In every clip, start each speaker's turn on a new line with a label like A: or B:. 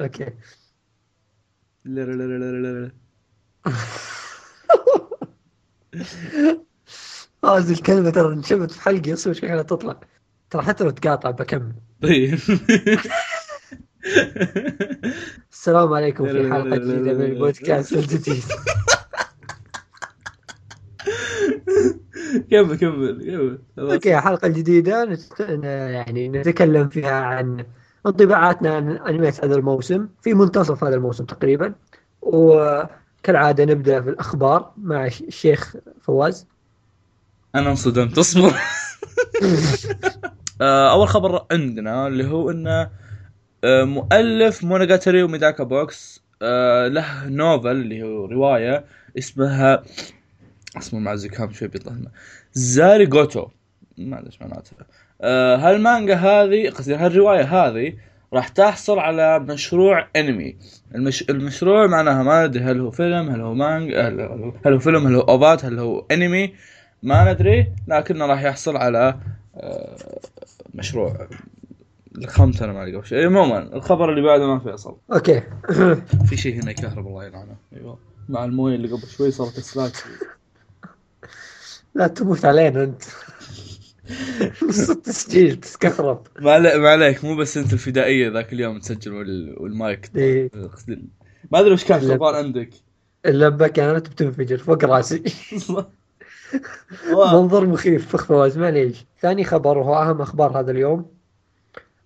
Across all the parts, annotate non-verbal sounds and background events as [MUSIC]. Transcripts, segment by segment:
A: Okay
B: لا لا لا لا لا لا
A: هذه الكلمة ترى انشبت في حلقي أصلا شكلها تطلع. ترى حتى لو تقاطع بكمل.
B: طيب. [LAUGHS]
A: السلام عليكم في حلقة جديدة من البودكاست الجديد [LAUGHS]
B: كمل كمل كمل.
A: Okay الحلقة الجديدة نت... ن- يعني نتكلم فيها عن انطباعاتنا عن انميات هذا الموسم في منتصف هذا الموسم تقريبا. وكالعادة نبدأ في الأخبار مع الش- الشيخ فواز.
B: أنا انصدمت اصبر. [LAUGHS] آه، أول خبر عندنا اللي هو انه آه، مؤلف مونوغاتاري وميداكا بوكس آه، له novel اللي هو رواية اسمها اسمه مع الزكام شوي بيطلع زاري جوتو ما أدري إيش معناتها هالمانجا هذه قصدي هالرواية هذه راح تحصل على مشروع انمي المش... المشروع معناها ما ادري هل هو فيلم هل هو مانجا هل هل- هل هو فيلم هل هو أوفات هل هو انمي ما ندري لكنه راح يحصل على آه، مشروع. لخمت أنا ما لقى شيء عموما الخبر اللي بعده ما فيصل.
A: أوكي. [COUGHS]
B: في شيء هنا يكهرب الله يلعنه. أيوه. مع الموية اللي قبل شوي صارت اسلاك
A: لا تموت علينا أنت. نص التسجيل تتكهرب
B: ما عليك ما عليك مو بس انت الفدائية ذاك اليوم تسجل وال... والمايك.
A: إيه.
B: ما أدري وش كان
A: لا.
B: خربان عندك.
A: اللبة كانت بتنفجر فوق راسي. [LAUGHS] منظر مخيف ف فواز معليش ثاني خبر وهو أهم أخبار هذا اليوم.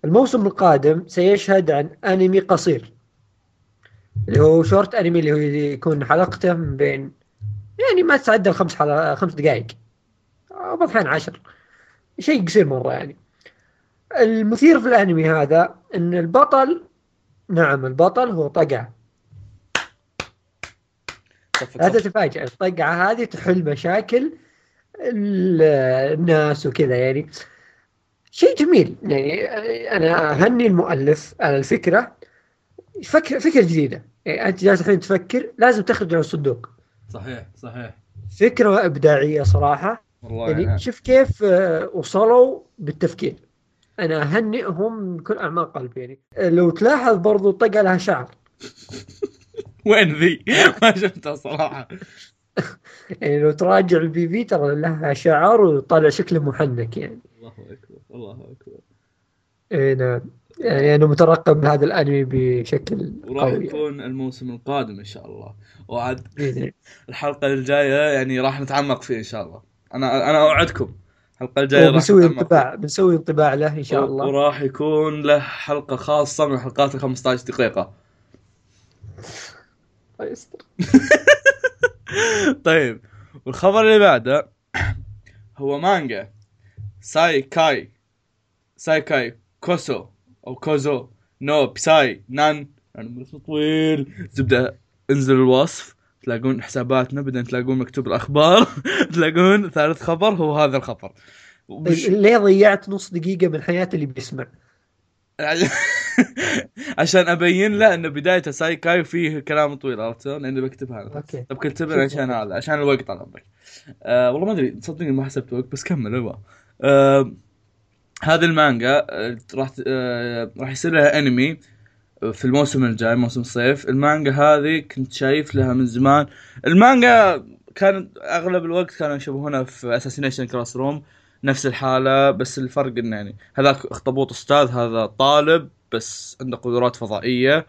A: الموسم القادم سيشهد عن أنمي قصير. اللي هو شورت أنمي اللي هو يكون حلقته من بين يعني ما تتعدى الخمس حلقة خمس دقائق. بعض الأحيان عشر. شيء قصير مرة يعني. المثير في الأنمي هذا أن البطل نعم البطل هو طقع لا
B: صفق.
A: تتفاجأ الطقعة هذه تحل مشاكل ال- الناس وكذا يعني. شيء جميل يعني. أنا أهني المؤلف على الفكرة. فكرة فكرة جديدة. يعني أنت جالس الحين تفكر لازم تخرج عن الصندوق.
B: صحيح صحيح.
A: فكرة إبداعية صراحة.
B: والله
A: يعني
B: يعني
A: شوف كيف آه، وصلوا بالتفكير. أنا أهنئهم من كل أعماق قلبي يعني. لو تلاحظ برضو الطقه لها شعر. [LAUGHS]
B: وين ذي؟ [LAUGHS] ما شفتها صراحة. [LAUGHS]
A: يعني لو تراجع البي في ترى لها شعر وطالع شكله محنك يعني.
B: الله أكبر الله أكبر.
A: إيه نعم. يعني أنا مترقب هذا الأنمي بشكل
B: وراح
A: قوي يعني.
B: يكون الموسم القادم إن شاء الله.
A: الله.
B: الحلقة الجاية يعني راح نتعمق فيه إن شاء الله. أنا أنا أوعدكم الحلقة
A: الجاية
B: نتعمق
A: انطباع بنسوي انطباع له
B: إن.
A: شاء الله.
B: وراح يكون له حلقة خاصة من حلقات ال 15
A: دقيقة. [LAUGHS]
B: طيب والخبر اللي بعده هو مانجا. ساي كاي ساي كاي كوسو أو كوزو نو بساي نان. يعني اسمه طويل. زبدة انزل الوصف. تلاقون حساباتنا بعدين تلاقون مكتوب الأخبار [LAUGHS] تلاقون ثالث خبر هو هذا الخبر. وش-
A: ليه ضيعت نص دقيقة من حياتي اللي بيسمع؟ [LAUGHS]
B: عشان أبين له إن بدايته ساي كاي وفيه كلام طويل عرفت؟ لأني بكتبها أنا.
A: أوكي.
B: طب كتبها عشان هذا عشان الوقت على عمرك. آه والله ما أدري تصدقني ما حسبت وقت بس كمل أيوه آه هذه المانجا آه راح آه راح يصير لها انمي في الموسم الجاي موسم الصيف. المانجا هذه كنت شايف لها من زمان. المانجا كانت أغلب الوقت كانوا يشبهونها في Assassination Classroom نفس الحالة بس الفرق إنه يعني هذاك أخطبوط أستاذ هذا طالب بس عنده قدرات فضائية.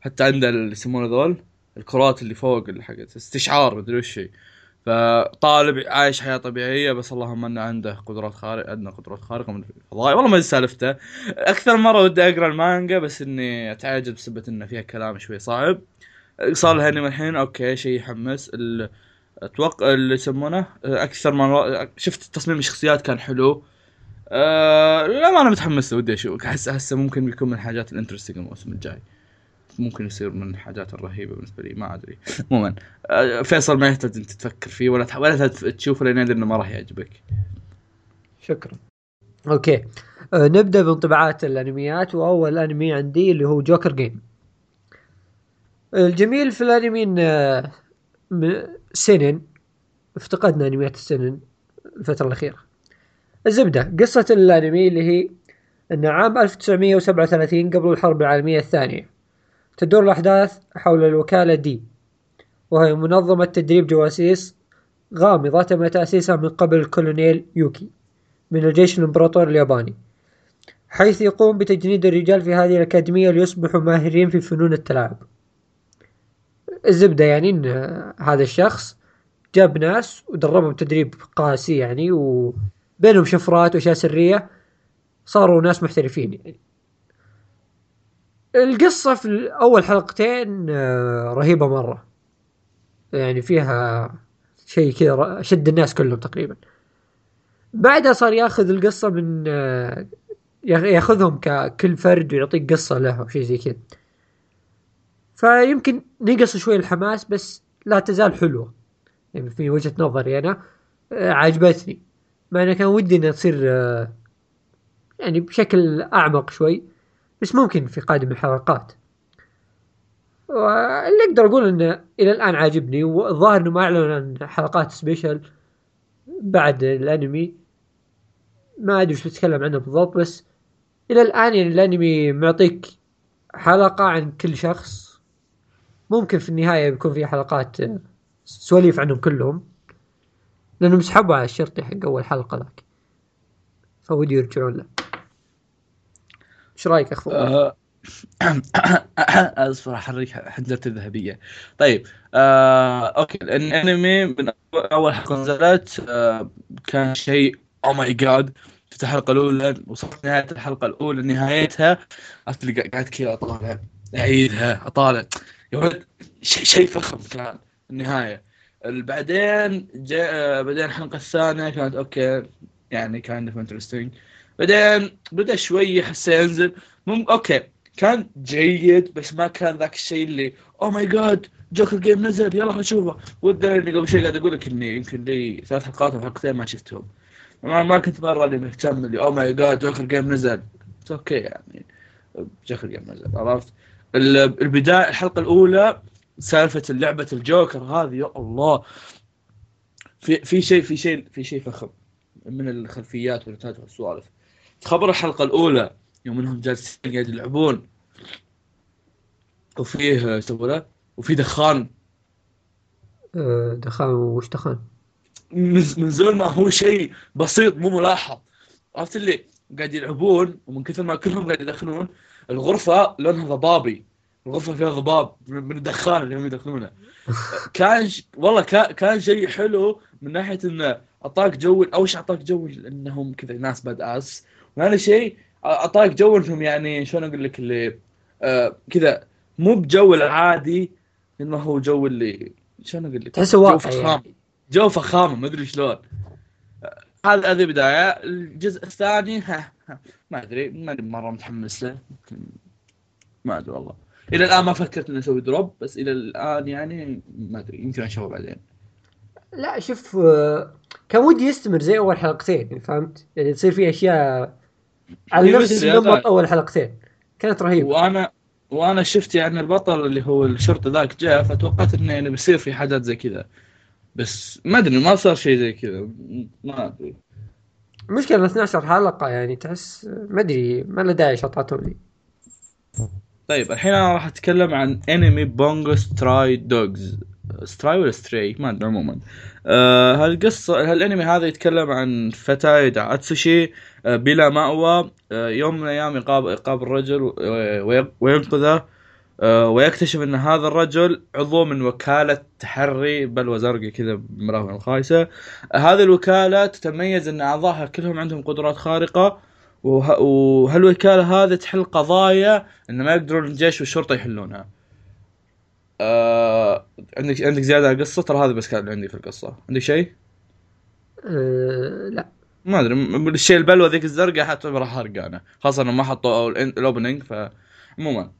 B: حتى عنده اللي يسمونه ذول الكرات اللي فوق اللي حقت استشعار مدري وش هي. فطالب عايش حياة طبيعية بس اللهم انه عنده قدرات خارقه عندنا قدرات خارقة من الفضاء. والله ما أدري سالفته. أكثر مرة ودي أقرأ المانجا بس إني أتعجب بسبب إنه فيها كلام شوي صعب. صار لها انمي الحين أوكي شيء يحمس. أتوقع اللي يسمونه أكثر ما شفت تصميم الشخصيات كان حلو. أه لا ما أنا متحمس ودي أشوف احس هسه ممكن يكون من الحاجات ال interesting الموسم الجاي. ممكن يصير من الحاجات الرهيبة بالنسبة لي ما أدري. عموما أه فيصل ما يحتاج أنت تفكر فيه ولا ولا تشوفه لأن يدري إنه ما راح يعجبك.
A: شكرا. أوكي. آه نبدأ بانطباعات الأنميات وأول أنمي عندي اللي هو جوكر جيم الجميل في الأنمي إن آه، seinen افتقدنا أنميات ال seinen الفترة الأخيرة. الزبدة قصة الأنمي اللي هي إن عام 1937 قبل الحرب العالمية الثانية. تدور الأحداث حول الوكالة دي وهي منظمة تدريب جواسيس غامضة تم تأسيسها من قبل الكولونيل يوكي من الجيش الإمبراطوري الياباني حيث يقوم بتجنيد الرجال في هذه الأكاديمية ليصبحوا ماهرين في فنون التلاعب. الزبدة يعني إن هذا الشخص جاب ناس ودربهم تدريب قاسي يعني وبينهم شفرات وأشياء سرية صاروا ناس محترفين يعني. القصة في أول حلقتين آه، رهيبة مرة. يعني فيها شيء كذا شد الناس كلهم تقريبا. بعدها صار ياخذ القصة من آه، ياخذهم ككل فرد ويعطيك قصة له أو شيء زي كذا. فيمكن نقص شوي الحماس بس لا تزال حلوة. يعني في وجهة نظري أنا آه، عجبتني. مع أنه كان ودي أنها تصير يعني بشكل أعمق شوي. بس ممكن في قادم الحلقات. واللي أقدر أقول انه إلى الآن عاجبني والظاهر إنه ما أعلنوا عن حلقات سبيشل بعد الأنمي. ما أدري وش بتكلم عنه بالضبط بس إلى الآن يعني الأنمي معطيك حلقة عن كل شخص. ممكن في النهاية بيكون في حلقات سواليف عنهم كلهم. لأنهم سحبوا على الشرطي حق أول حلقة ذاك. فودي يرجعون له. إيش رأيك أخ
B: أه [COUGHS] أصبر أحرك حجرتي الذهبية. طيب آه، أوكي الأنمي من أول حلقة نزلت آه، كان شيء oh my god في الحلقة الأولى وصلت نهاية الحلقة الأولى نهايتها اللي قاعد كذا أطالع أعيدها أطالع. يا ولد شيء شيء فخم كان النهاية. بعدين جاء آه، بعدين الحلقة الثانية كانت أوكي يعني كان interesting بعدين بدا شوي حسيت ينزل. مم أوكي. كان جيد بس ما كان ذاك الشيء اللي oh my god جوكر جيم نزل يلا نشوفه. والدليل قبل شوي قاعد أقول لك إني يمكن لي ثلاث حلقات أو حلقتين ما شفتهم. ما, ما كنت مرة اللي مهتم اللي oh my god جوكر جيم نزل. أوكي يعني جوكر جيم نزل عرفت؟ البداية الحلقة الأولى سالفة لعبه الجوكر هذه يا الله. في في شيء في شيء في شيء فخم من الخلفيات والنتائج والسوالف. خبر الحلقة الأولى يوم انهم جالسين قاعد يلعبون. وفيه إيش له وفي دخان.
A: أه، دخان وش دخان؟
B: من زمان ما هو شيء بسيط مو ملاحظ. عرفت اللي؟ قاعد يلعبون ومن كثر ما كلهم قاعد يدخنون الغرفة لونها ضبابي. الغرفة فيها ضباب من الدخان اللي هم يدخنونه. [LAUGHS] كان ش... والله كان كان شيء حلو من ناحية انه أعطاك جو أول شيء أعطاك جو إنهم كذا ناس badass وثاني شيء. اعطاك جو إنهم يعني شلون أقول لك اللي آه كذا مو بجو العادي انما هو جو اللي شلون أقول لك؟
A: تحسه
B: جو فخام. يعني. جو فخامه ما أدري شلون. هذا هذه بداية. الجزء الثاني ها, ها ما أدري ما أدري مرة متحمس له. ما أدري والله. إلى الآن ما فكرت إني أسوي دروب بس إلى الآن يعني ما أدري يمكن أشوفه بعدين.
A: لا شوف آه، كان ودي يستمر زي أول حلقتين فهمت؟ يعني تصير في أشياء على نفس النمط اول حلقتين. كانت رهيبة.
B: وأنا وأنا شفت يعني البطل اللي هو الشرطي ذاك جاء فتوقعت إنه يعني بيصير في حاجات زي كذا. بس ما أدري ما صار شيء زي كذا. ما أدري.
A: مشكلة 12 حلقة يعني تحس ما أدري ما له داعي شطاتهم لي.
B: طيب الحين أنا راح أتكلم عن انمي Bungo Stray Dogs stray ولا ستري ما ادري عموما آه هالقصة هالأنمي هذا يتكلم عن فتى يدعى اتسوشي آه بلا مأوى آه يوم من الأيام يقابل يقابل رجل وينقذه آه ويكتشف أن هذا الرجل عضو من وكالة تحري بلوى زرقاء كذا بمراهم الخايسة. آه هذه الوكالة تتميز أن أعضائها كلهم عندهم قدرات خارقة وه... وهالوكالة هذه تحل قضايا أن ما يقدرون الجيش والشرطة يحلونها. آه عندك عندك زيادة على القصة؟ ترى هذا بس كان عندي في القصة. عندك شيء؟
A: أه لا.
B: ما أدري. الشيء البلوه ذيك الزرقاء حتعتبر حرق أنا. خاصة انه ما حطوا الاوبننج فعموما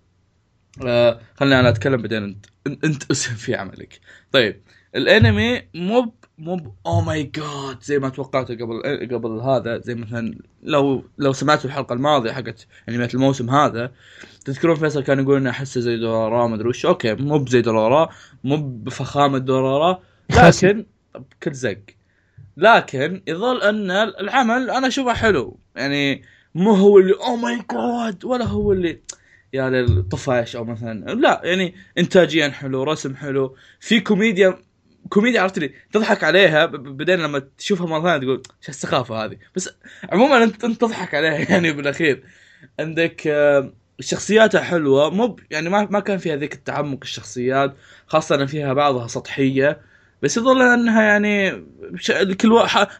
B: آه خليني أنا أتكلم بعدين. انت أنت أسهم في عملك. طيب. الأنمي مو مو oh my god زي ما توقعته قبل قبل هذا زي مثلا لو لو سمعتوا الحلقة الماضية حقت انميات الموسم هذا تذكرون فيصل كان يقول إنه أحسه زي دورارا ما أدري وش. okay مو بزي دورارا مو بفخامة دورارا [LAUGHS] لكن بكل زق. لكن يظل أن العمل أنا أشوفه حلو. يعني مو هو اللي oh my god ولا هو اللي يا للطفش أو مثلا. لا يعني انتاجيا حلو رسم حلو في كوميديا كوميديا عرفت لي تضحك عليها بعدين لما تشوفها مرة ثانية تقول إيش السخافه هذه؟ بس عموما انت تضحك عليها [LAUGHS] يعني بالأخير. عندك آه، شخصياتها حلوة. مو يعني ما ما كان فيها ذيك التعمق الشخصيات خاصة إن فيها بعضها سطحية. بس يظل إنها يعني كل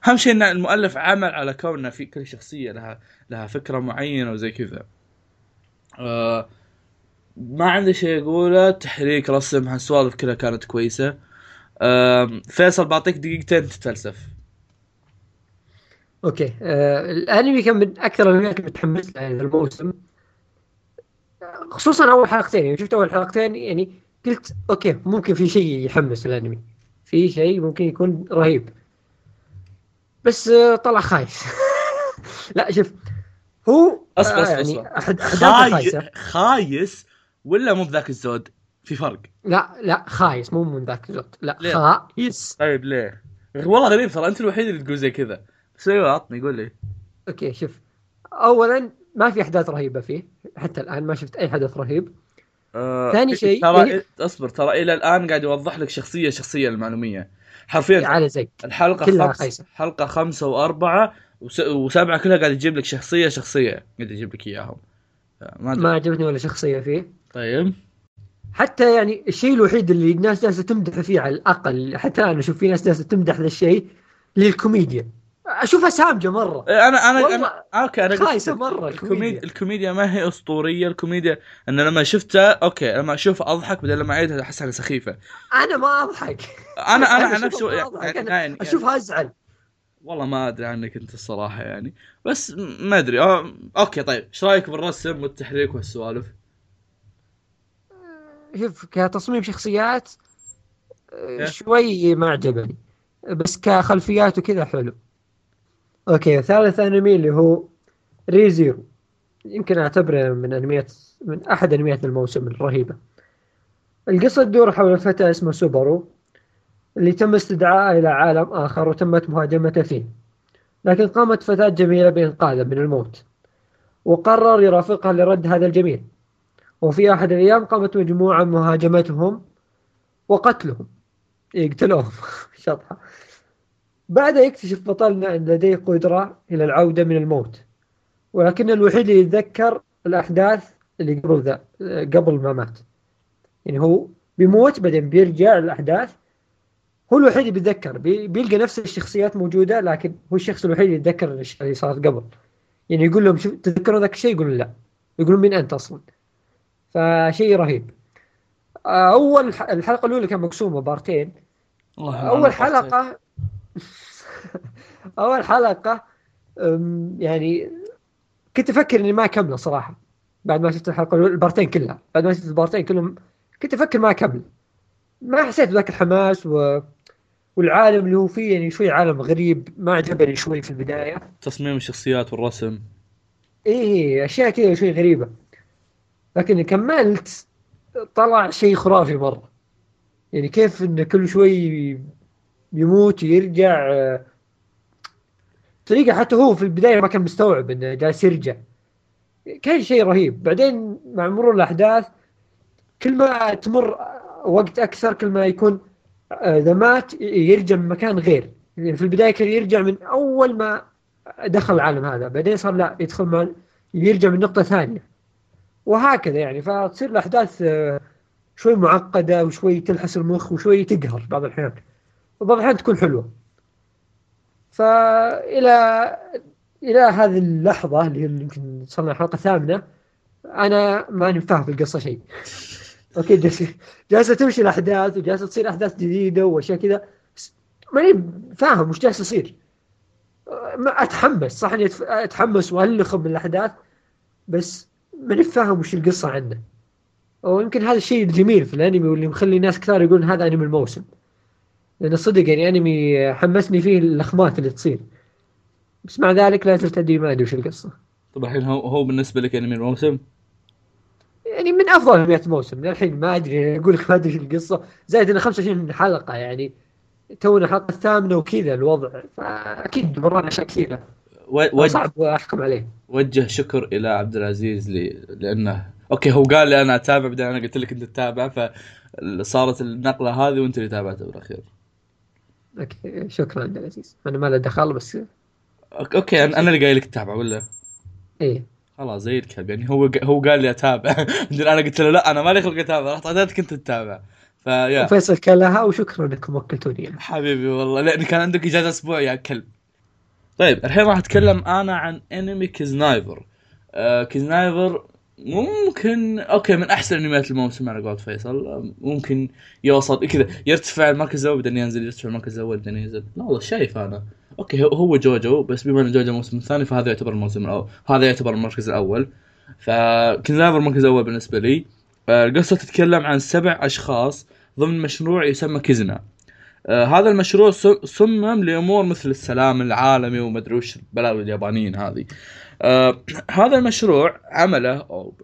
B: أهم شيء إن المؤلف عمل على كونها في كل شخصية لها لها فكرة معينة وزي كذا. آه ما عندي شيء أقوله. تحريك رسم هالسوالف كلها كانت كويسة. فيصل بعطيك دقيقتين تتفلسف.
A: أوكي. آه الأنمي كان من أكثر الأنميات اللي متحمس لها هذا الموسم. خصوصا أول حلقتين. يعني شفت أول حلقتين يعني قلت okay ممكن في شيء يحمس الأنمي. في شيء ممكن يكون رهيب. بس آه طلع خايس. [LAUGHS] لا شوف هو
B: أصبر
A: آه يعني أحد أحداثه خايسة.
B: خاي... خايس ولا مو بذاك الزود؟ في فرق.
A: لا لا خايس مو من ذاك الزود لا
B: ليه؟
A: خايس.
B: طيب ليه؟ والله غريب ترى أنت الوحيد اللي تقول زي كذا. بس أيوه عطني قول لي.
A: أوكي شوف. اولا ما في أحداث رهيبة فيه. حتى الآن ما شفت أي حدث رهيب.
B: آه
A: ثاني شيء-
B: ترى
A: يعني-
B: أصبر ترى إلى الآن قاعد يوضح لك شخصية شخصية المعلومية. حرفيا
A: على زق
B: الحلقة
A: كلها
B: خمس
A: خايسة.
B: حلقة خمسة وأربعة وس... وسبعة كلها قاعد يجيب لك شخصية شخصية. قاعد يجيب لك إياهم. آه، ما.
A: ما عجبتني ولا شخصية فيه.
B: طيب.
A: حتى يعني الشيء الوحيد اللي الناس جالسة تمدح فيه على الأقل حتى أنا أشوف في ناس جالسة تمدح ذا الشيء الكوميديا أشوفها سامجة مرة.
B: إيه، أنا أنا أنا okay
A: أنا
B: لك،
A: مرة
B: الكوميديا.
A: الكوميديا.
B: ما هي أسطورية الكوميديا إن لما شفتها okay لما اشوفها أضحك بدل لما أعيدها أحس إنها سخيفة.
A: أنا ما
B: أضحك. أنا
A: أنا [LAUGHS]
B: عن نفسي يعني, يعني, يعني
A: أشوفها أزعل.
B: والله ما أدري عنك أنت الصراحة يعني. بس ما أدري. آه، okay طيب إيش رأيك بالرسم والتحريك والسوالف؟
A: شوف كتصميم شخصيات آه،
B: إيه.
A: شوي ما عجبني بس كخلفيات وكذا حلو. okay ثالث أنمي اللي هو ري زيرو يمكن أعتبره من أنميات من أحد أنميات الموسم الرهيبة. القصة تدور حول فتى اسمه سوبرو اللي تم استدعائه إلى عالم آخر وتمت مهاجمته فيه. لكن قامت فتاة جميلة بإنقاذه من الموت وقرر يرافقها لرد هذا الجميل. وفي أحد الأيام قامت مجموعة مهاجمتهم وقتلهم. يقتلوهم [LAUGHS] شطحة. بعد يكتشف بطلنا أن لديه قدرة إلى العودة من الموت. ولكن الوحيد اللي يتذكر الأحداث اللي قبل ذا قبل ما مات. يعني هو بيموت بعدين بيرجع الأحداث هو الوحيد اللي بيتذكر. بي- بيلقى نفس الشخصيات موجودة لكن هو الشخص الوحيد اللي يتذكر الأشياء اللي صارت قبل. يعني يقول لهم تذكروا ذاك الشيء؟ يقولون لا. يقولون مين أنت أصلا؟ فشيء رهيب. أول ح- الحلقة الأولى كان مقسومة بارتين. [LAUGHS] أول حلقة أول حلقة يعني كنت أفكر إني ما أكمله صراحة بعد ما شفت الحلقة البارتين كلها. بعد ما شفت البارتين كلهم كنت أفكر ما أكمل. ما حسيت بذاك الحماس و... والعالم اللي هو فيه يعني شوي عالم غريب ما عجبني شوي في البداية.
B: تصميم الشخصيات والرسم.
A: إيه أشياء كذا شوي غريبة. لكن كملت طلع شيء خرافي مرة. يعني كيف انه كل شوي يموت ويرجع آه، طريقة حتى هو في البداية ما كان مستوعب إنه جالس يرجع. كان شيء رهيب. بعدين مع مرور الأحداث كل ما تمر وقت أكثر كل ما يكون آه، إذا مات يرجع من مكان غير. يعني في البداية كان يرجع من أول ما دخل العالم هذا بعدين صار لا يدخل يرجع من نقطة ثانية. وهكذا يعني فتصير الأحداث آه، شوي معقدة وشوي تلحس المخ وشوي تقهر بعض الأحيان وبعض الأحيان تكون حلوة. فإلى إلى هذه اللحظة اللي يمكن صرنا الحلقة الثامنة أنا ماني فاهم في القصة شيء. [LAUGHS] أوكي جالسة جالسة تمشي الأحداث وجالسة تصير أحداث جديدة وأشياء كذا ماني فاهم وش جالس يصير. ما أتحمس صح إني أتف- أتحمس وألخم من الأحداث بس ماني فاهم وش القصة عنه. ويمكن هذا الشيء الجميل في الأنمي واللي مخلي ناس كثار يقولون هذا أنمي الموسم. لأن صدق يعني أنمي حمسني فيه اللخمات اللي تصير. بس مع ذلك لا زلت أدري ما أدري وش القصة.
B: طب الحين هو هو بالنسبة لك أنمي الموسم؟
A: يعني من أفضل أنميات الموسم. للحين ما أدري أقول لك ما أدري وش القصة. زائد انه 25 حلقة يعني تونا الحلقة الثامنة وكذا الوضع. فأكيد ورانا أشياء
B: كثيرة. وجه
A: صعب أحكم عليه.
B: وجه شكر إلى عبد العزيز ل... لأنه okay هو قال لي أنا أتابع بعدين أنا قلت لك أنت تتابع فصارت النقلة هذه وأنت اللي تابعته بالأخير.
A: أوكي شكرا عبد العزيز. أنا ما له دخل بس
B: أوكي أنا أنا اللي قايل لك تتابع ولا؟
A: إيه.
B: خلاص زي الكلب يعني هو هو قال لي أتابع. [LAUGHS] أنا قلت له لا أنا مالي خلق أتابع رحت اعطيتك انت تتابع. فيا
A: وفيصل كلها وشكرا إنكم وكلتوني يعني.
B: حبيبي والله. لأن كان عندك إجازة أسبوع يا كلب. طيب الحين راح أتكلم أنا عن انمي كيزنايفر آه كيزنايفر ممكن okay من أحسن انميات الموسم على قول فيصل. آه، ممكن يوصل كذا يرتفع المركز الأول بعدين ينزل يرتفع المركز الأول بعدين ينزل. لا والله شايف أنا. okay هو- هو جوجو بس بما إن جوجو الموسم الثاني فهذا يعتبر الموسم الأول هذا يعتبر المركز الأول. فكيزنايفر المركز الأول بالنسبة لي. آه، القصة تتكلم عن سبع أشخاص ضمن مشروع يسمى كيزنا آه هذا المشروع صمم لأمور مثل السلام العالمي ومدري وش البلاوي اليابانيين هذه. آه [CLEARS THROAT] هذا المشروع عمله أو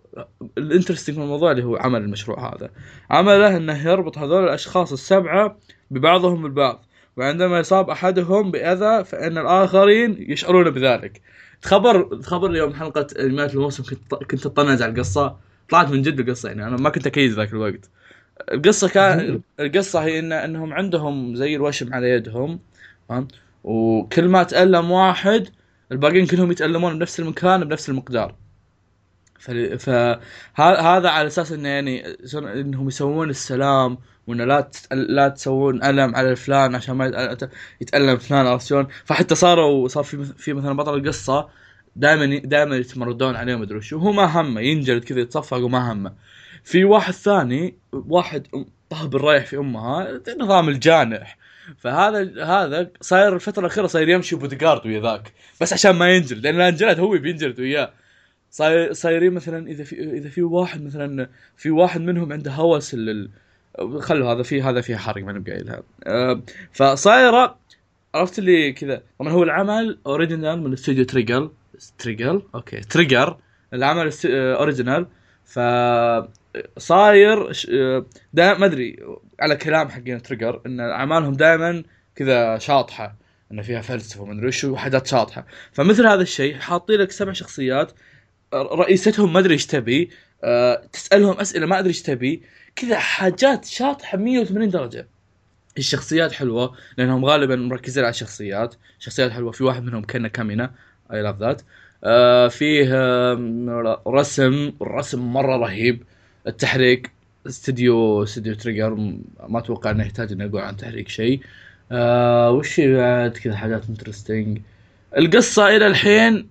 B: ال interesting الموضوع اللي هو عمل المشروع هذا عمله إنه يربط هذول الأشخاص السبعة ببعضهم البعض وعندما يصاب أحدهم بأذى فإن الآخرين يشعرون بذلك. تخبر تخبر يوم حلقة أنميات الموسم كنت كنت أطنز على القصة طلعت من جد القصة يعني أنا ما كنت أكيد ذاك الوقت. القصة كان القصة هي إن إنهم عندهم زي الوشم على يدهم فهمت؟ وكل ما تألم واحد الباقيين كلهم يتألمون بنفس المكان بنفس المقدار. فهذا على أساس انه يعني إنهم يسوون السلام وانه لا تت- لا تسوون ألم على فلان عشان ما يتألم فلان عرفت شلون؟ فحتى صاروا صار في في مثلا بطل القصة دائما دائما يتمردون عليه ومدري وش. وهو ما همه ينجلد كذا يتصفق وما همه. في واحد ثاني واحد طهب الرايح في أمها نظام الجانح. فهذا هذا صاير الفترة الأخيرة صاير يمشي بودي جارد ويا ذاك. بس عشان ما ينجلد لأن لو انجلد هو بينجلد وياه. صاير صايرين مثلا إذا في إذا في واحد مثلا في واحد منهم عنده هوس لل خلوا هذا في هذا في حرق ما نبقى قايلها أه فصايره عرفت اللي كذا؟ طبعا هو العمل original من استوديو تريجر. تريجر؟ okay تريجر. العمل original ف صاير آه، ما أدري على كلام حقين تريجر إن أعمالهم دائما كذا شاطحة إن فيها فلسفة وما أدري وش وحاجات شاطحة. فمثل هذا الشيء حاطين لك سبع شخصيات رئيستهم ما أدري إيش تبي أه تسألهم أسئلة ما أدري إيش تبي كذا حاجات شاطحة 180 درجة. الشخصيات حلوة لأنهم غالبا مركزين على الشخصيات شخصيات حلوة. في واحد منهم كان كامينا I love that فيه آه، رسم الرسم مرة رهيب. التحريك استديو استديو Trigger ما أتوقع إنه يحتاج انه أقول عن تحريك شيء. آه وش بعد؟ كذا حاجات interesting القصة إلى الحين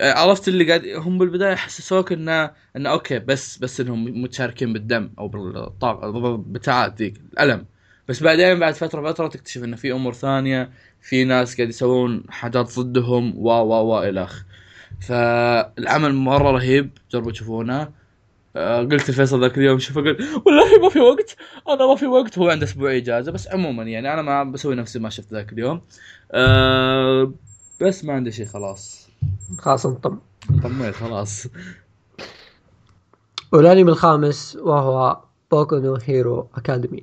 B: آه، عرفت اللي قاعد هم بالبداية حسسوك انه انه أوكي بس بس إنهم متشاركين بالدم أو بالطاقة بتاعات ذيك الألم. بس بعدين بعد فترة فترة تكتشف انه في أمور ثانية في ناس قاعد يسوون حاجات ضدهم و و و إلى اخ فالعمل مرة رهيب جربوا تشوفونه. قلت لفيصل ذاك اليوم شوف قلت والله ما في وقت أنا ما في وقت هو عنده أسبوع إجازة بس عموما يعني أنا ما بسوي نفسي ما شفت ذاك اليوم. أه بس ما عندي شيء خلاص.
A: خلاص انطم.
B: طميت خلاص.
A: والأنمي الخامس وهو Boku no Hero Academy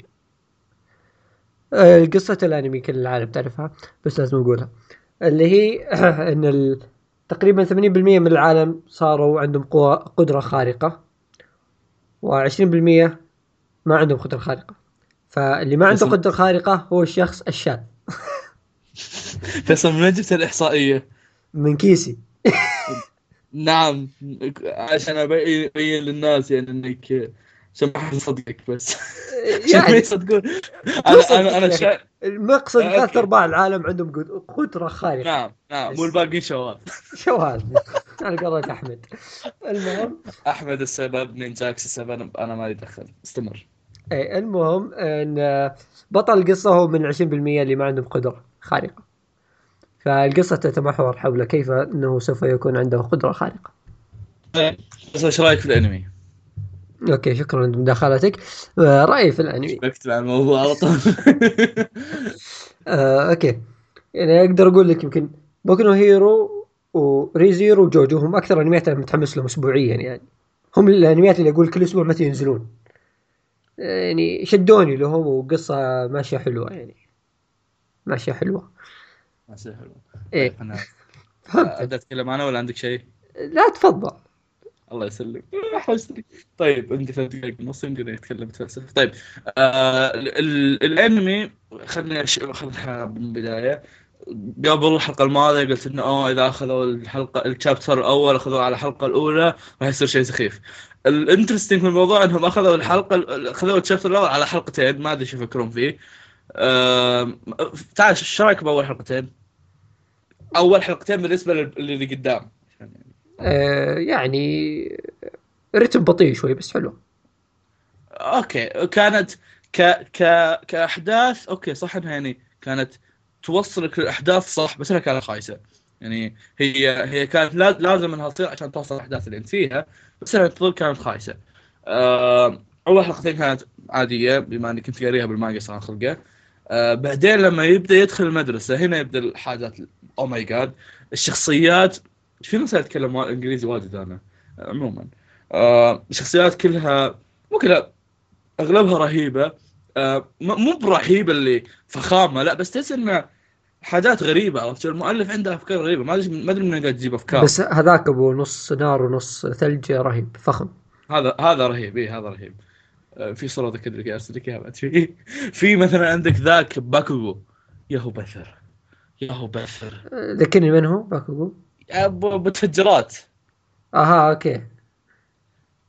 A: آه، قصة الأنمي كل العالم تعرفها بس لازم أقولها. اللي هي [CLEARS THROAT] إن. تقريبا 80% من العالم صاروا عندهم قوة قدرة خارقة. و20% ما عندهم قدرة خارقة. فاللي ما عنده قدرة خارقة هو الشخص الشاذ. [LAUGHS]
B: فيصل من وين جبت الإحصائية؟
A: من كيسي.
B: نعم عشان أبين للناس يعني إنك عشان ما حد يصدقك بس. [LAUGHS] عشان ما
A: يعني
B: يصدقون أنا أنا أنا شا...
A: المقصد
B: آه،
A: ثلاث. أرباع العالم عندهم قد- قدرة خارقة.
B: نعم نعم والباقيين شباب
A: شو هذا؟ على قولة أحمد. المهم
B: أحمد السبب نينجاكس السبب أنا ما يدخل استمر.
A: اي المهم إن بطل القصة هو من 20% اللي ما عندهم قدرة خارقة. فالقصة تتمحور حول كيف إنه سوف يكون عنده قدرة خارقة.
B: بس إيش رأيك في الأنمي؟
A: okay شكرا لمداخلتك. آه، رأيي في الأنمي.
B: بكتب عن الموضوع على طول. [LAUGHS]
A: آه، okay. يعني أقدر أقول لك يمكن Boku Hero و Re:Zero و JoJo هم أكثر أنميات أنا متحمس لهم اسبوعيا يعني. هم الأنميات اللي أقول كل أسبوع متى ينزلون. آه، يعني شدوني لهم وقصة ماشية حلوة يعني. ماشية حلوة.
B: ماشي حلو إيه.
A: فهمت
B: أبدأ أتكلم أنا ولا عندك شيء؟
A: لا تفضل.
B: الله يسلم [LAUGHS] طيب عندي ثلاث دقائق ونص يمكن يتكلم فلسفه طيب آه ال- ال- الأنمي خلني أش... خلها من البداية. قبل الحلقة الماضية قلت إنه اوه إذا أخذوا الحلقة الشابتر الأول أخذوه على الحلقة الأولى راح يصير شيء سخيف. الانترستنج في الموضوع إنهم أخذوا الحلقة ال- أخذوا الشابتر الأول على حلقتين ما أدري إيش يفكرون فيه. تعال إيش رأيك بأول حلقتين؟ أول حلقتين بالنسبة لل- اللي قدام.
A: يعني رتم بطيء شوي بس حلو.
B: okay. كانت ك ك كأحداث okay صح إنها يعني كانت توصلك الأحداث صح بس إنها كانت خايسة. يعني هي هي كانت لا- لازم إنها تصير عشان توصل الأحداث اللي انت فيها بس إنها تظل كانت خايسة. آه، أول حلقتين كانت عادية بما إني كنت قاريها بالمانجا صار خلقة. آه، بعدين لما يبدأ يدخل المدرسة هنا يبدأ الحاجات oh my God الشخصيات في ناس يتكلم وا- إنجليزي واجد أنا عموما. آه، الشخصيات كلها مو كلها أغلبها رهيبة. آه، مو برهيبة اللي فخامة لا بس تحس إنه حاجات غريبة عرفت؟ المؤلف عنده أفكار غريبة. ما أدري ما أدري من قاعد تجيب أفكار.
A: بس هذاك أبو نص نار ونص ثلج رهيب فخم.
B: هذا هذا رهيب اي هذا رهيب. آه، في صورة ذكر لك أرسل لك إياها بعد في [LAUGHS] في مثلا عندك ذاك باكوغو. يا هو بثر. يا هو بثر.
A: ذكرني من هو؟ باكوغو؟
B: متفجرات
A: أها okay.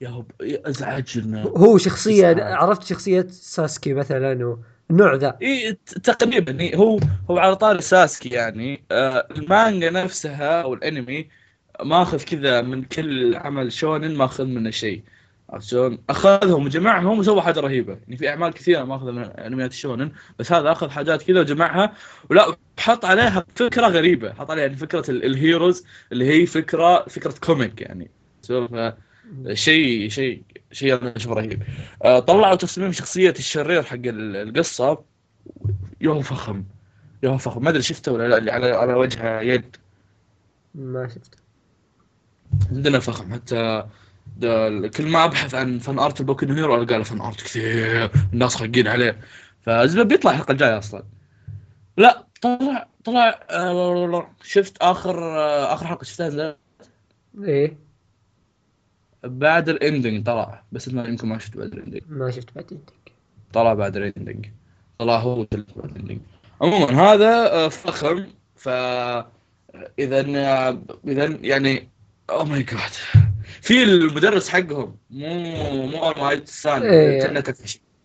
B: يا هو ب- يا أزعجنا.
A: هو شخصية
B: إسعاف.
A: عرفت شخصية ساسكي مثلا والنوع ذا؟
B: إي تقريبا هو هو على طاري ساسكي يعني. آه المانجا نفسها أو الأنمي ماخذ كذا من كل عمل شونن ماخذ منه شيء. عرفت شلون؟ أخذهم وجمعهم وسوى حاجة رهيبة، يعني في أعمال كثيرة ماخذة من أنميات الشونن بس هذا أخذ حاجات كذا وجمعها. ولا حط عليها فكرة غريبة، حط عليها يعني فكرة ال- ال heroes اللي هي فكرة فكرة comic يعني. سوف شيء شيء شيء أنا أشوفه رهيب. آه، طلعوا تصميم شخصية الشرير حق ال- القصة. يوم فخم. يوم فخم. ما أدري شفته ولا لا اللي على على وجهه يد.
A: ما شفته.
B: عندنا فخم. حتى كل ما أبحث عن fan art ال Boku no Hero ألقى له fan art كثير. الناس خاقين عليه. فزبد بيطلع الحلقة الجاية أصلا. لا. طلع طلع آه، شفت آخر آه، آخر حلقة شفتها نزلت
A: إيه.
B: بعد الاندنج طلع بس انه يمكن ما شفت بعد الاندنج
A: ما شفت بعد عندك
B: طلع بعد الاندنج طلع هو بعد الاندنج عموما هذا آه، فخم ف اذا اذا يعني أو ماي جاد في المدرس حقهم مو مو مايت سان
A: إيه.
B: اللي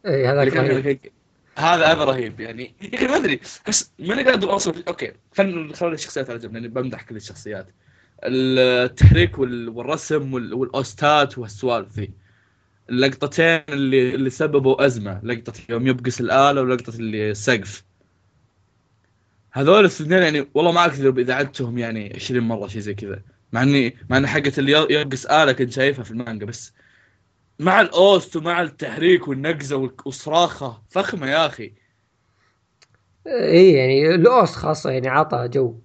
A: هذاك.
B: هذا هذا رهيب يعني. يا أخي ما أدري بس ماني قادر أوصف. okay خلينا خلينا الشخصيات على جنب لاني بمدح كل الشخصيات. التحريك وال- والرسم وال- وال OST ات والسوالف ذي. اللقطتين اللي اللي سببوا أزمة لقطة يوم يبقس الآلة ولقطة اللي السقف هذول الاثنين يعني والله ما اكذب إذا عدتهم يعني 20 مرة شيء زي كذا. مع إني مع إن حقه اللي يبقس آلة كنت شايفها في المانجا بس مع ال OST ومع التحريك والنقزة والصراخة. فخمة يا أخي.
A: إيه يعني ال OST خاصة يعني عطى جو.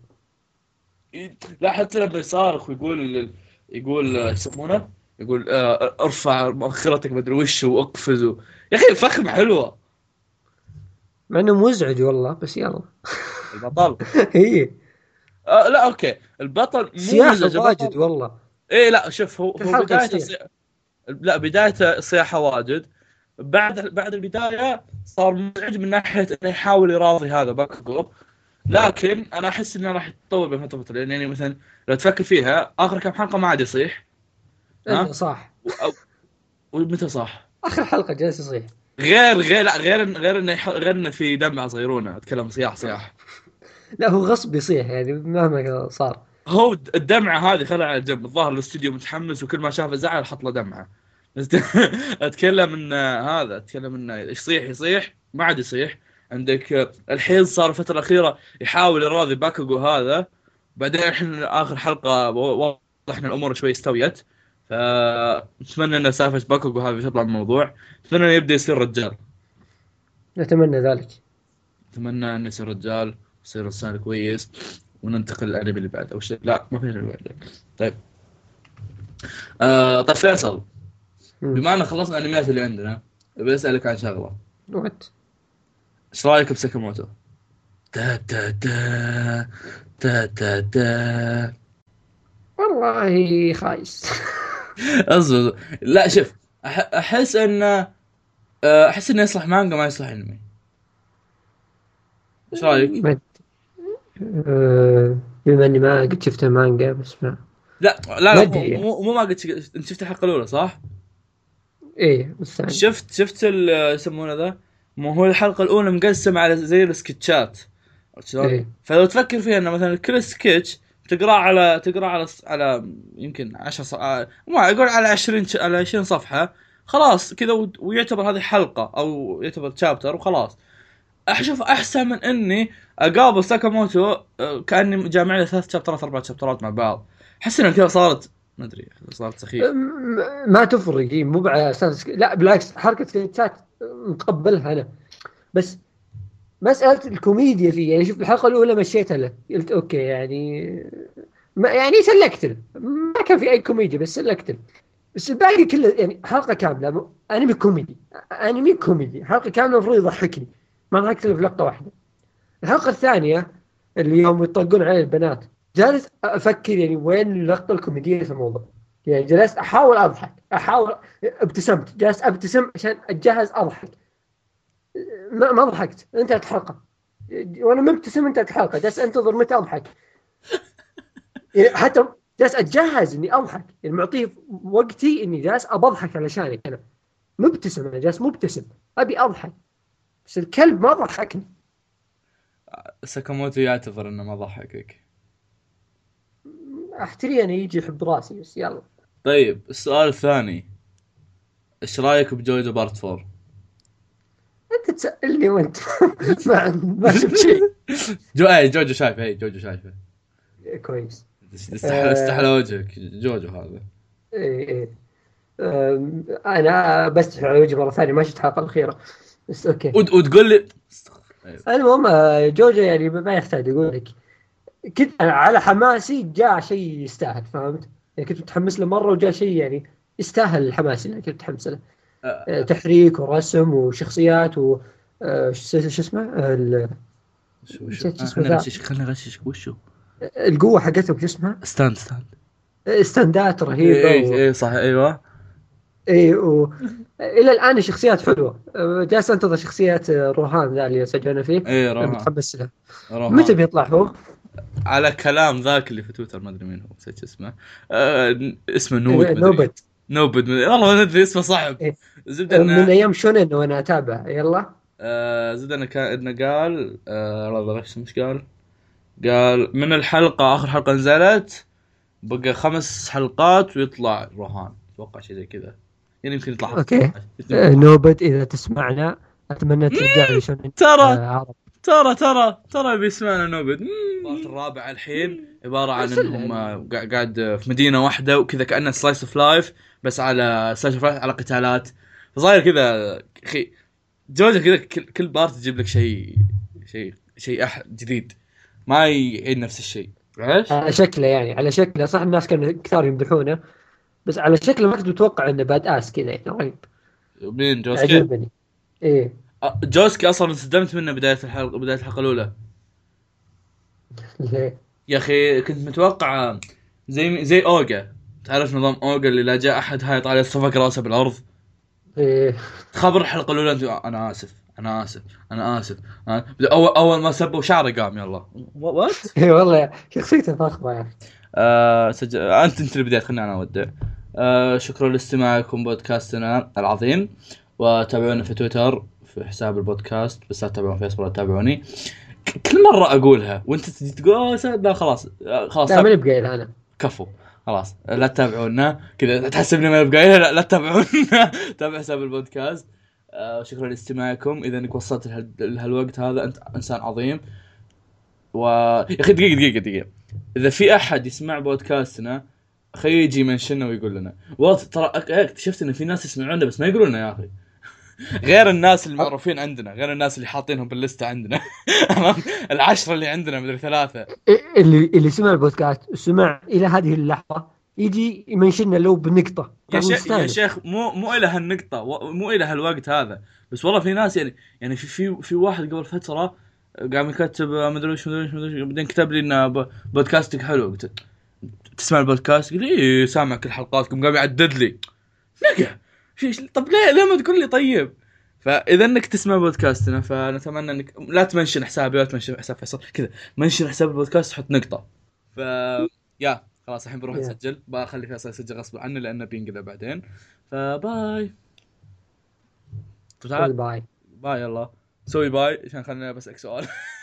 B: لا حتى لما يصارخ ويقول يقول آه، يسمونه؟ يقول آه، ارفع مؤخرتك مدري وش وأقفز. يا أخي فخمة حلوة.
A: مع إنه مزعج والله بس يلا.
B: البطل. [LAUGHS]
A: إيه.
B: آه لا okay. البطل مو مزعج،
A: واجد والله.
B: إيه لا شوف هو
A: في
B: هو بدايته. لا بدايته صياحه واجد. بعد بعد البداية صار مزعج من ناحية إنه يحاول يراضي هذا باكوغو لكن أنا أحس إنه راح يتطور بين فتره وفتره يعني مثلا لو تفكر فيها آخر كم حلقة ما عاد يصيح. ها؟
A: إيه صح.
B: ومتى صح؟
A: آخر حلقة جالس يصيح.
B: غير غير لا غير غير إنه غير إنه في دمعه صيرونه أتكلم صياح صياح.
A: لا هو غصب يصيح يعني مهما صار.
B: هو الدمعة هذه خلها على جنب الظاهر الأستوديو متحمس وكل ما شافه زعل حط له دمعة. [LAUGHS] أتكلم إن هذا أتكلم انه يصيح يصيح ما عاد يصيح. عندك الحين صار الفترة الأخيرة يحاول يراضي باكوغو هذا بعدين الحين آخر حلقة واضح إن الأمور شوي استويت. فنتمنى إن سالفة باكوغو هذه تطلع من الموضوع. أتمنى إنه يبدأ يصير رجال.
A: نتمنى ذلك.
B: أتمنى إنه يصير رجال يصير إنسان كويس وننتقل للأنمي اللي بعده. أو شيء لا ما في أنمي بعده. طيب. آه طيب فيصل. بما ان خلصنا الانميات اللي عندنا بسالك عن شغلة
A: وات
B: إيش رأيك بساكاموتو؟ تا تا تا تا تا تا
A: والله خايس [LAUGHS]
B: أصبر لا شوف أحس إنه آه، أحس إنه يصلح مانجا ما يصلح أنمي إيش
A: رأيك؟ آه، بما إني ما قد شفت مانجا بس ما
B: لا لا لا. مو, مو, ما قد شك- أنت شفت الحلقة الأولى صح؟
A: إيه بس
B: شفت شفت يسمونه ذا؟ مو هو الحلقة الأولى مقسمه على زي السكتشات؟
A: إيه.
B: فلو تفكر فيها إنه مثلا كل سكتش تقراه على تقراه على على يمكن 10 ص... آه، ما أقول على 20 ش- على 20 صفحة. خلاص كذا و- ويعتبر هذه حلقة أو يعتبر شابتر وخلاص. أشوف أحسن من إني أقابل ساكاموتو آه، كأني جامع له ثلاث شابترات أربع شابترات مع بعض. أحس انها كذا صارت ما أدري صارت سخيفة.
A: م- ما تفرق مو على أساس لا بالعكس حركة سكتشات متقبلها أنا. بس مسألة الكوميديا فيه يعني شوف الحلقة الأولى مشيتها له. قلت okay يعني ما يعني سلكت ما كان في أي كوميديا بس سلكت بس الباقي كله يعني حلقة كاملة أنمي كوميدي. أنمي كوميدي. حلقة كاملة المفروض يضحكني. ما ضحكت في لقطة واحدة. الحلقة الثانية اللي يوم يطلقون عليه البنات. جالس أفكر يعني وين اللقطة الكوميدية في الموضوع. يعني جلست أحاول أضحك أحاول ابتسمت جالس أبتسم عشان اتجهز أضحك. ما ضحكت انتهت الحلقة وأنا مبتسم انتهت الحلقة جالس أنتظر متى أضحك. يعني حتى جالس اتجهز إني أضحك. يعني معطيه وقتي إني جالس ابضحك علشانك أنا. مبتسم أنا جالس مبتسم. أبي أضحك. بس الكلب ما ضحكني.
B: ساكاموتو يعتذر إنه ما ضحكك.
A: أحتري أنا يجي يحب راسي بس يلا.
B: طيب السؤال الثاني. إيش رأيك بجوجو part 4؟
A: أنت تسألني وأنت [LAUGHS] ما ما شفت [LAUGHS] شيء.
B: جو اي جوجو شايفه اي جوجو شايفه.
A: كويس.
B: استحلى
A: آه.
B: استحلى وجهك جوجو هذا.
A: إيه إيه. أم، أنا بستحي على وجهي مرة ثانية ما شفت الحلقة الأخيرة. بس
B: okay. وتقول لي
A: المهم آه، جوجو يعني ما يحتاج أقول لك. كنت على حماسي جاء شيء يستاهل فهمت؟ يعني كنت متحمس له مرة وجاء شيء يعني يستاهل الحماس اللي كنت متحمس له.
B: آه،
A: آه، تحريك ورسم وشخصيات و آه، شو اسمه؟ آه، ال-
B: شو شو؟
A: اسمه
B: اغششك وشو
A: القوة حقتهم شو اسمها؟
B: stand stand
A: استندات رهيبة
B: اي
A: و...
B: اي صح إيوه.
A: اي و... إلى الآن الشخصيات حلوة. أه، جالس أنتظر شخصيات أه، روهان ذا اللي سجلنا فيه.
B: اي روهان
A: متحمس له. متى بيطلع هو؟
B: على كلام ذاك اللي في تويتر ما أدري مين هو نسيت اسمه. آه اسمه نود نوبد مدري. والله ما أدري اسمه صعب.
A: إيه.
B: زبدة
A: من أيام شونن وأنا أتابع. يلا.
B: آه زبدة إنه كان إنه قال آه إيش مش قال؟ قال من الحلقة آخر حلقة نزلت بقى خمس حلقات ويطلع روهان أتوقع شيء زي كذا. يعني يمكن يطلع.
A: okay. أه، نوبت إذا تسمعنا أتمنى ترجع لي شونن
B: ترى.
A: عرب
B: ترى ترى ترى بيسمعنا نوبد ال part الرابع الحين عبارة عن انهم قاعد في مدينة واحدة وكذا كأنه slice of life بس على slice of life على قتالات. فصاير كذا أخي جوجو كذا كل, كل part تجيب لك شيء شيء شيء أح جديد. ما يعيد نفس الشيء. عرفت؟
A: على شكله يعني على شكله. صح الناس كانوا كثار يمدحونه بس على شكله ما كنت متوقع إنه badass كذا يعني رهيب.
B: مين جوسكي؟
A: عجبني.
B: إيه. جوسكي أصلا انصدمت منه بداية الحلقة بداية الحلقة الأولى.
A: ليه؟
B: يا أخي كنت متوقع زي زي أوجا. تعرف نظام أوجا اللي لا جاء أحد هايط عليه صفق راسه بالأرض؟
A: إيه.
B: خبر الحلقة الأولى أنت أنا آسف أنا آسف أنا آسف. أنا... أول أول ما سبوا شعره قام يلا. what [LAUGHS]
A: إيه والله شخصيته فخمه يعني.
B: آه سج... أنت أنت اللي بديت خليني أنا أودع. آه شكرا لاستماعكم بودكاستنا العظيم وتابعونا في تويتر. في حساب البودكاست بس لا تتابعون فيسبوك ولا تتابعوني. كل مرة أقولها وأنت تجي تقول "أوه، س- لا خلاص آه، خلاص
A: لا ماني بقايل أنا
B: كفو خلاص لا تتابعونا. كذا تحسبني ما بقايلها لا, لا تتابعونا. [LAUGHS] تابع حساب البودكاست. آه شكرا لاستماعكم. إذا إنك وصلت لهال- لهالوقت هذا أنت إنسان عظيم. و يا أخي دقيقة دقيقة دقيقة. إذا في أحد يسمع بودكاستنا خليه يجي منشنا ويقول لنا. والله ترى أك- اكتشفت إن في ناس يسمعونا بس ما يقولون يا أخي. غير الناس المعروفين عندنا غير الناس اللي حاطينهم باللستة عندنا. [LAUGHS] العشرة اللي عندنا مدري
A: ثلاثة. اللي اللي سمع البودكاست وسمع إلى هذه اللحظة يجي يمنشنا لو بنقطة.
B: يا
A: كان
B: شيخ يا. شيخ مو مو إلى هالنقطة مو إلى هالوقت هذا. بس والله في ناس يعني يعني في في في واحد قبل فترة قام يكتب آه، مدري وش مدري وش مدري وش. بعدين كتب لي ان بودكاستك حلو. قلت تسمع البودكاست؟ يقول إيه سامع كل حلقاتكم قام يعدد لي. نقع. [LAUGHS] طب ليه ليه ما تقول لي طيب؟ فإذا إنك تسمع بودكاستنا فنتمنى انك لا تمنشن حسابي ولا تمنشن حساب فيصل كذا. منشن حساب البودكاست حط نقطة. ف يا خلاص الحين بروح. أسجل. بخلي فيصل يسجل غصب عنه لأنه بينقذ بعدين. فباي.
A: باي.
B: باي يلا. سوي باي عشان خليني بسالك سؤال. [LAUGHS]